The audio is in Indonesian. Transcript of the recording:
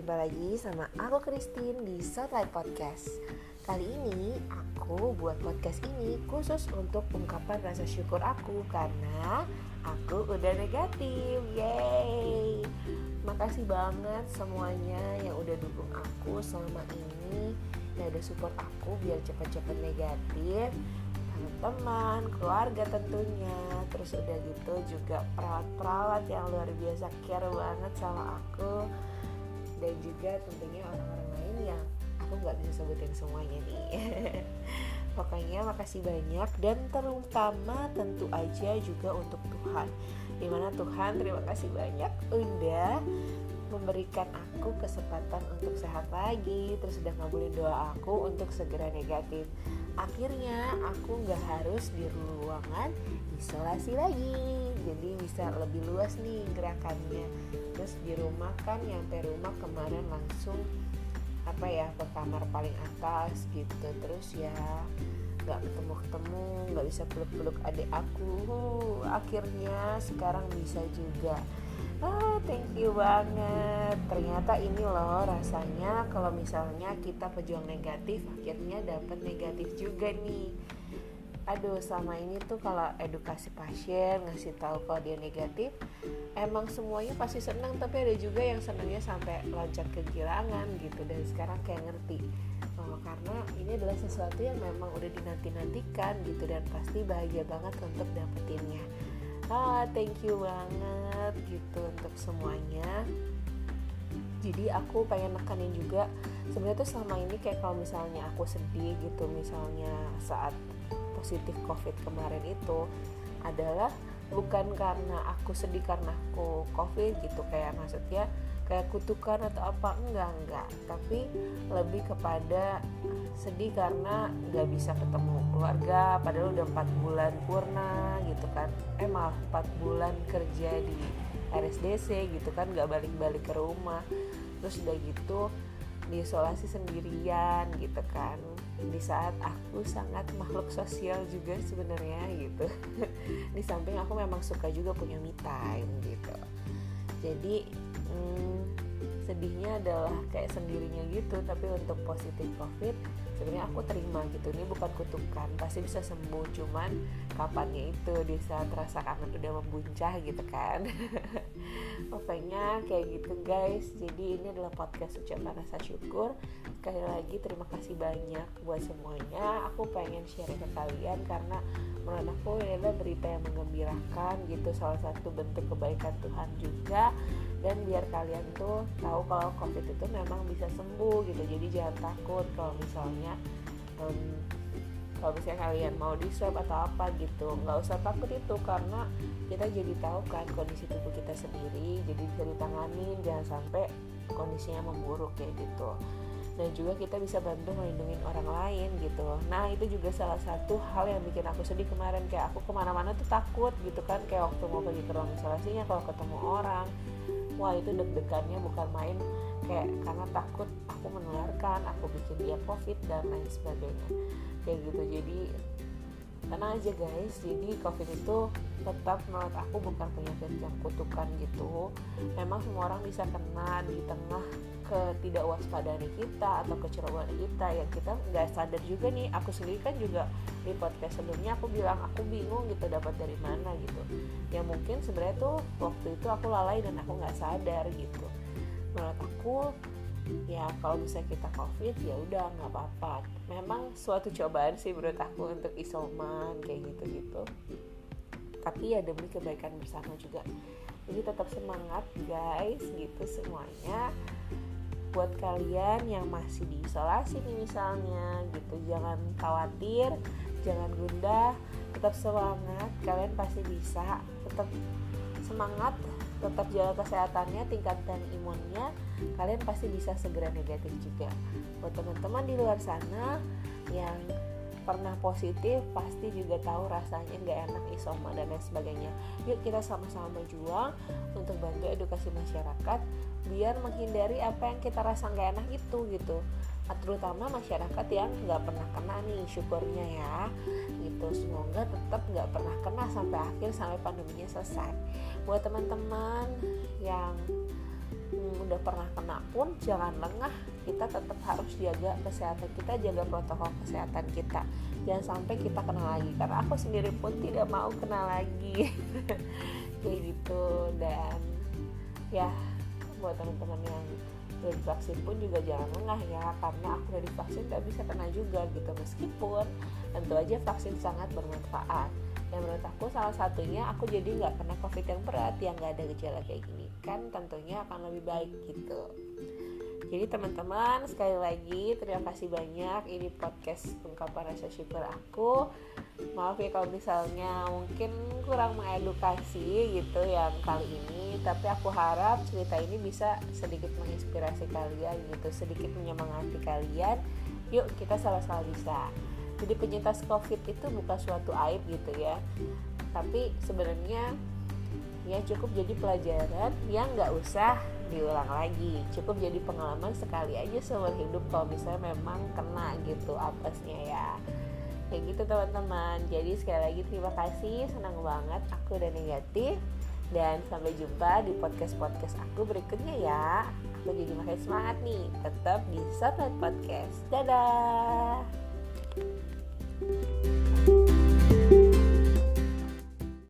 Jumpa lagi sama aku Christine di Spotlight Podcast. Kali ini aku buat podcast ini khusus untuk ungkapan rasa syukur aku Karena aku udah negatif. Yeay! Makasih banget semuanya yang udah dukung aku selama ini Yang udah support aku biar cepet-cepet negatif. Teman, keluarga tentunya. Terus udah gitu juga perawat-perawat yang luar biasa care banget sama aku Dan juga tentunya orang-orang lain yang aku nggak bisa sebutin semuanya nih. Pokoknya makasih banyak dan terutama tentu aja juga untuk Tuhan. Di mana Tuhan terima kasih banyak udah memberikan aku kesempatan untuk sehat lagi terus udah ngabulin doa aku untuk segera negatif. Akhirnya aku nggak harus di ruangan isolasi lagi jadi bisa lebih luas nih gerakannya. Terus di rumah kan nyampe rumah kemarin langsung apa ya ke kamar paling atas gitu. Terus ya nggak ketemu ketemu nggak bisa peluk peluk adik aku. Akhirnya sekarang bisa juga. Ah thank you banget. Ternyata ini loh rasanya kalau misalnya kita pejuang negatif akhirnya dapat negatif juga nih aduh sama ini tuh kalau edukasi pasien ngasih tahu kalau dia negatif emang semuanya pasti senang tapi ada juga yang senangnya sampai loncat kegirangan gitu dan sekarang kayak ngerti. Oh, karena ini adalah sesuatu yang memang udah dinanti-nantikan gitu dan pasti bahagia banget untuk dapetinnya. Ah thank you banget gitu untuk semuanya. Jadi aku pengen nekanin juga sebenarnya tuh selama ini kayak kalau misalnya aku sedih gitu misalnya saat positif covid kemarin itu adalah bukan karena aku sedih karena aku covid gitu kayak maksudnya kayak kutukan atau apa enggak enggak. Tapi lebih kepada sedih karena nggak bisa ketemu keluarga padahal udah empat bulan purna gitu kan. Eh maaf empat bulan kerja di RSDC gitu kan nggak balik-balik ke rumah. Terus udah gitu diisolasi sendirian gitu kan di saat aku sangat makhluk sosial juga sebenarnya gitu. Di samping aku memang suka juga punya me time gitu. Jadi hmm, sedihnya adalah kayak sendirinya gitu tapi untuk positif covid sebenarnya aku terima gitu. Ini bukan kutukan pasti bisa sembuh cuman kapannya itu di saat rasa kangen udah membuncah gitu kan pokoknya kayak gitu guys. Jadi ini adalah podcast ucapan rasa syukur. Sekali lagi terima kasih banyak buat semuanya. Aku pengen share ke kalian karena menurut aku ini adalah berita yang mengembirakan gitu. Salah satu bentuk kebaikan Tuhan juga. Dan biar kalian tuh tahu kalau covid itu memang bisa sembuh gitu. Jadi jangan takut kalau misalnya kalau misalnya kalian mau di swab atau apa gitu nggak usah takut itu karena kita jadi tahu kan kondisi tubuh kita sendiri jadi bisa ditangani jangan sampai kondisinya memburuk kayak gitu. Dan juga kita bisa bantu melindungi orang lain gitu. Nah itu juga salah satu hal yang bikin aku sedih kemarin kayak aku ke mana-mana tuh takut gitu kan kayak waktu mau pergi ke ruang isolasinya kalau ketemu orang wah itu deg-degannya bukan main kayak karena takut aku menularkan aku bikin dia covid dan lain sebagainya. Kayak gitu. Jadi tenang aja guys. Jadi covid itu tetap menurut aku bukan penyakit yang kutukan gitu. Memang semua orang bisa kena di tengah ketidakwaspadaannya kita atau kecerobohan kita. Yang kita nggak sadar juga nih. Aku sendiri kan juga di podcast sebelumnya aku bilang aku bingung gitu dapat dari mana gitu. Ya mungkin sebenarnya tuh waktu itu aku lalai dan aku nggak sadar gitu menurut aku ya kalau misalnya kita covid ya udah nggak apa-apa. Memang suatu cobaan sih menurut aku untuk isoman kayak gitu gitu tapi ya demi kebaikan bersama juga. Jadi tetap semangat guys gitu semuanya. Buat kalian yang masih diisolasi nih misalnya gitu jangan khawatir jangan gundah tetap semangat. Kalian pasti bisa tetap semangat tetap jaga kesehatannya tingkatkan imunnya kalian pasti bisa segera negatif juga. Buat teman-teman di luar sana yang pernah positif pasti juga tahu rasanya nggak enak isoma dan lain sebagainya. Yuk kita sama-sama berjuang untuk bantu edukasi masyarakat biar menghindari apa yang kita rasa nggak enak itu gitu terutama masyarakat yang nggak pernah kena nih syukurnya ya. Gitu semoga tetap nggak pernah kena sampai akhir sampai pandeminya selesai. Buat teman-teman yang hmm, udah pernah kena pun jangan lengah. Kita tetap harus jaga kesehatan kita jaga protokol kesehatan kita. Jangan sampai kita kena lagi karena aku sendiri pun tidak mau kena lagi. Kayak gitu dan ya buat teman-teman yang udah divaksin pun juga jangan lengah ya karena aku udah divaksin gak bisa kena juga gitu. Meskipun tentu aja vaksin sangat bermanfaat. Dan menurut aku salah satunya aku jadi nggak kena covid yang berat yang nggak ada gejala kayak gini. Kan tentunya akan lebih baik gitu jadi teman-teman sekali lagi terima kasih banyak. Ini podcast ungkapan rasa syukur aku. Maaf ya kalau misalnya mungkin kurang mengedukasi gitu yang kali ini tapi aku harap cerita ini bisa sedikit menginspirasi kalian gitu sedikit menyemangati kalian. Yuk kita sama-sama bisa. Jadi penyintas covid itu bukan suatu aib gitu ya. Tapi sebenarnya ya cukup jadi pelajaran yang nggak usah diulang lagi. Cukup jadi pengalaman sekali aja seumur hidup kalau misalnya memang kena gitu apesnya ya. Kayak gitu teman-teman. Jadi sekali lagi terima kasih senang banget aku udah negatif. Dan sampai jumpa di podcast-podcast aku berikutnya ya. Aku jadi makin semangat nih. Tetap di Sunlight Podcast. Dadah